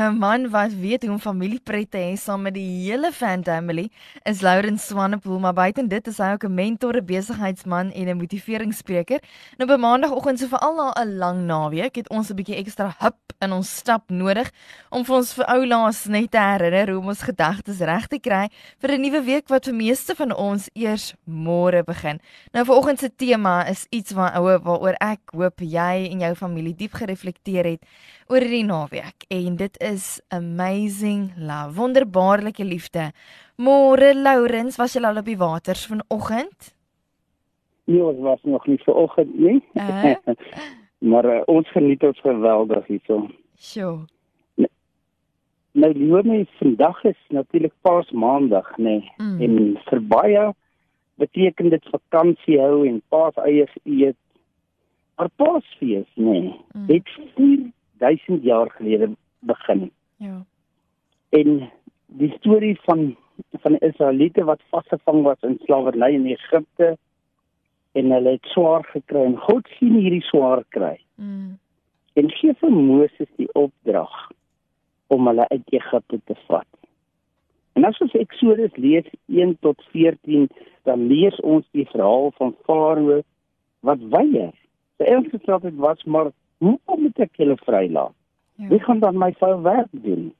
Nou 'n man wat weet hoe om familiepret te hê saam met die hele fan family is Laurens Swanepoel, maar buiten dit is hy ook 'n mentor, 'n besigheidsman en 'n motiveringsspreker. Nou op maandagooggend so veral na 'n lang naweek het ons 'n bietjie ekstra hup in ons stap nodig om vir ons vir oulaas net te herinner hoe om ons gedagtes reg te kry vir 'n nuwe week wat vir meeste van ons eers môre begin. Nou vanoggend se tema is iets waar waaroor ek hoop jy en jou familie diep gereflekteer het oor die naweek en dit is amazing love, wonderbaarlike liefde. Môre Lourens, was jy al op die waters vanoggend? Nee, ons was nog nie vanoggend nie. Uh? maar uh, ons geniet ons geweldig hierso. Sjoe. Nou die hoorme vandag is natuurlik Paas Maandag, nê. Nee. Mm. En vir baie beteken dit vakansie hou en Paas eiers eet. Maar Paasfees, nê. Nee, mm. Dit vier 1000 jaar gelede begin. Ja. En die storie van van die Israeliete wat vasgevang was in slawerny in Egipte en hulle het swaar gekry en God sien hierdie swaar kry. Mm. En gee vir Moses die opdrag om hulle uit Egipte te vat. En as ons Eksodus lees 1 tot 14, dan lees ons die verhaal van Farao wat weier. Sy enigste vraag was maar Hoe kom ek hulle vrylaat? Ja. Wie gaan dan my vuil werk doen?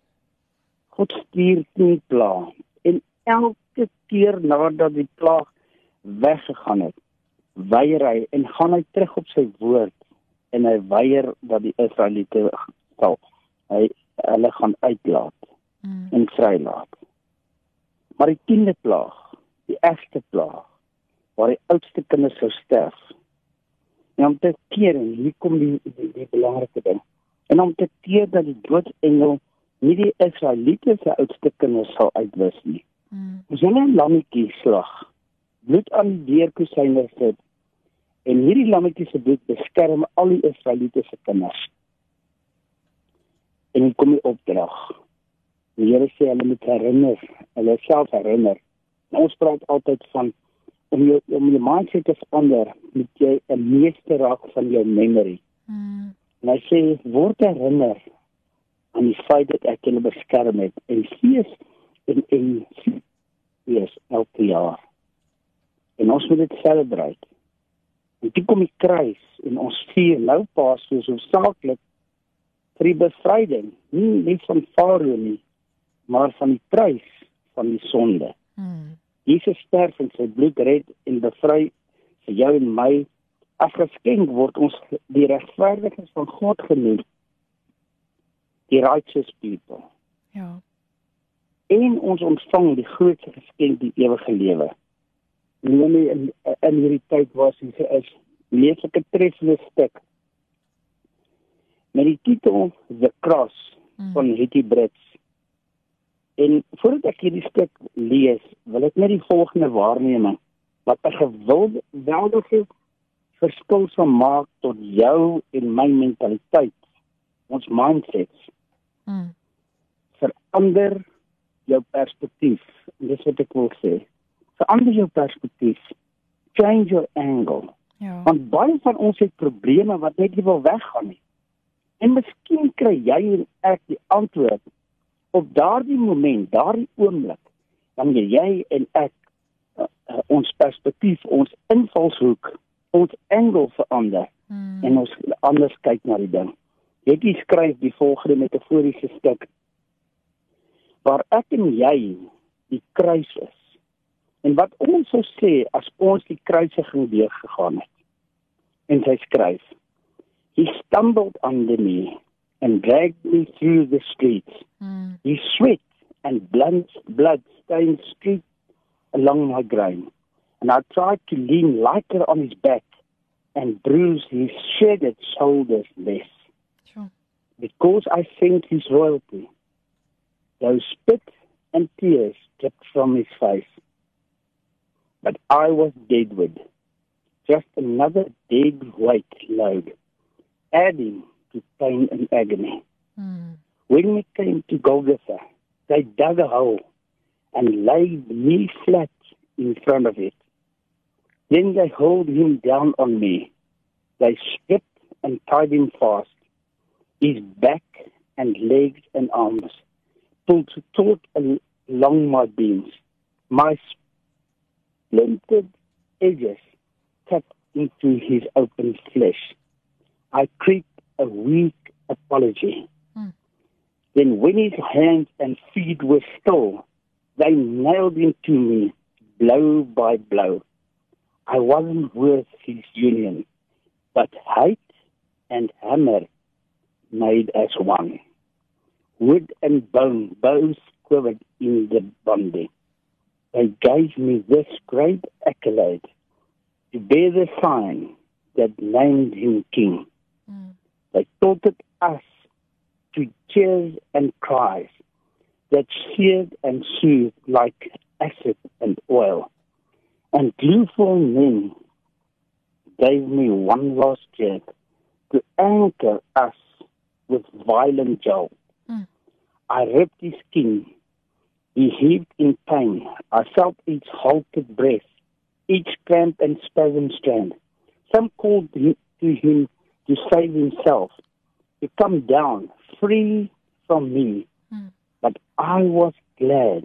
God stuur die plaag en elke keer nadat die plaag weggegaan het, weier hy en gaan hy terug op sy woord en hy weier dat die Israeliete sal hy hulle gaan uitlaat mm. en vrylaat. Maar die 10de plaag, die eerste plaag waar die oudste kinders sou sterf, en om te keer en hier kom die die, die belangrike ding en om te keer dat die doodsengel nie die Israeliete se oudste kinders sal uitwis nie. Mm. Ons hulle 'n lammetjie slag. Bloed aan die deurkusyne sit. En hierdie lammetjie se bloed beskerm al die Israeliete se kinders. En kom die opdrag. Die Here sê hulle moet herinner, hulle self herinner. Ons praat altyd van om jou om jou mindset te verander, moet jy 'n meester raak van jou memory. Mm. En hy sê word herinner aan die feit dat ek julle beskerm het en fees en en fees elke jaar. En ons moet dit celebrate. En dit kom die kruis en ons vier nou pas soos hoofsaaklik vir die bevryding, nie net van Farao nie, maar van die prys van die sonde. Mm. Jesus sterf en sy bloed red en bevry vir jou en my. As geskenk word ons die regverdiges van God genoem. Die righteous people. Ja. En ons ontvang die grootste geskenk die ewige lewe. Nie in in hierdie tyd was hy sê is lees ek 'n treffende stuk. Met die titel The Cross mm. van Hetty Brits En voordat ek hierdie stuk lees, wil ek net die volgende waarneming wat 'n geweldige verskil sal maak tot jou en my mentaliteit, ons mindsets. Mm. Verander jou perspektief. Dis wat ek wil sê. Verander jou perspektief. Change your angle. Ja. Want baie van ons het probleme wat net nie wil weggaan nie. En miskien kry jy en ek die antwoord op daardie moment, daardie oomblik, dan jy en ek uh, uh, ons perspektief, ons invalshoek, ons angle verander hmm. en ons anders kyk na die ding. Jy skryf die volgende metaforiese stuk waar ek en jy die kruis is. En wat ons sou sê as ons die kruisiging deur gegaan het. En hy skryf: He stumbled under me and dragged me through the streets. Mm. His sweat and blood, blood stained street along my groin. And I tried to lean lighter on his back and bruise his shredded shoulders less. Sure. Because I sensed his royalty. Those spit and tears dripped from his face. But I was deadwood, just another dead weight load, adding to pain and agony. Mm. When we came to Golgotha, they dug a hole and laid me flat in front of it. Then they hauled him down on me. They stripped and tied him fast. His back and legs and arms pulled taut along my beams. My splintered edges cut into his open flesh. I creaked a weak apology. Hmm. Then, when his hands and feet were still, they nailed him to me, blow by blow. I wasn't worth his union, but hate and hammer made us one. Wood and bone both quivered in the bonding. They gave me this great accolade to bear the sign that named him king. Mm. They taunted us to cheers and cries that seared and soothed like acid and oil. And gleeful men gave me one last jet to anchor us with violent jolt. Mm. I ripped his skin. He heaved in pain. I felt each halted breath, each cramp and spasm strand. Some called to him to save himself, to come down free from me. Mm. But I was glad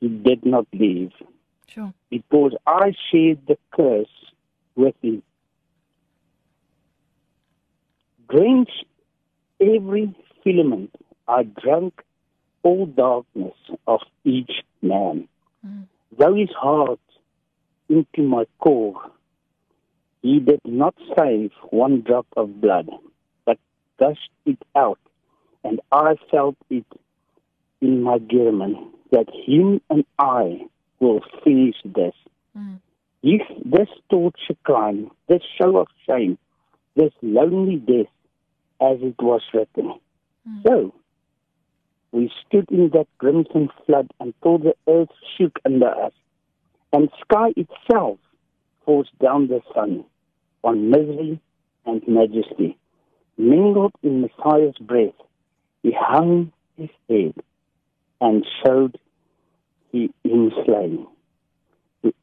he did not leave. Sure. Because I shared the curse with him. Drench every filament, I drank all darkness of each man. Mm. Though his heart into my core, he did not save one drop of blood, but gushed it out, and I felt it in my German that him and I will finish this. Mm. If this torture crime, this show of shame, this lonely death, as it was written. Mm. So, we stood in that crimson flood until the earth shook under us, and sky itself forced down the sun on misery and majesty. Mingled in Messiah's breath, he hung his head and showed he him slain.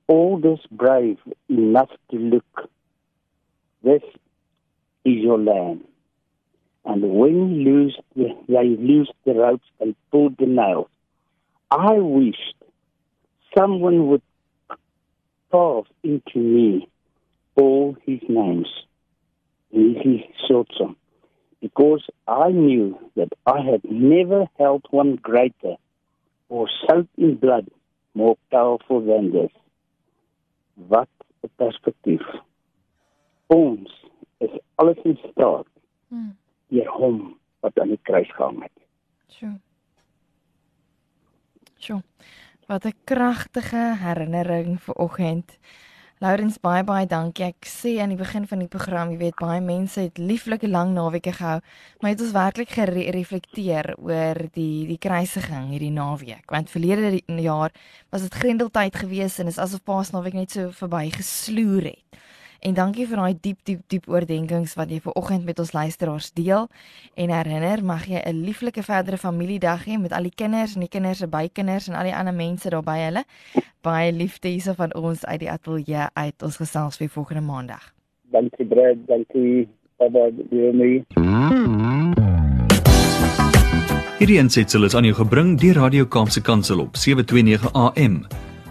All this brave enough to look, this is your land. And when you lose the, they loosed the ropes and pulled the nails, I wished someone would carve into me all his names, his Sotsom, because I knew that I had never held one greater or soaked in blood more powerful than this. Wat 'n perspektief. Ons is alles in staat. Hmm deur hom wat aan die kruis gehang het. Sjoe. Sjoe. Wat 'n kragtige herinnering vir oggend. Laurens baie baie dankie. Ek sê aan die begin van die program, jy weet baie mense het lieflike lang naweke gehou, maar het ons werklik gereflekteer oor die die kruisiging hierdie naweek. Want verlede jaar was dit grendeltyd geweest en is asof Paasnaweek net so verby gesloer het. En dankie vir daai diep diep diep oordeenkings wat jy ver oggend met ons luisteraars deel en herinner mag jy 'n lieflike verdere familiedag hê met al die kinders en die kinders se bykinders en al die ander mense daar by hulle. Baie liefde hierso van ons uit die ateljee uit. Ons gesels weer volgende maandag. Dankie Brad, dankie Baba, die my. Hierdie ensitsel is aan jou gebring deur Radio Kaapse Kansel op 729 AM.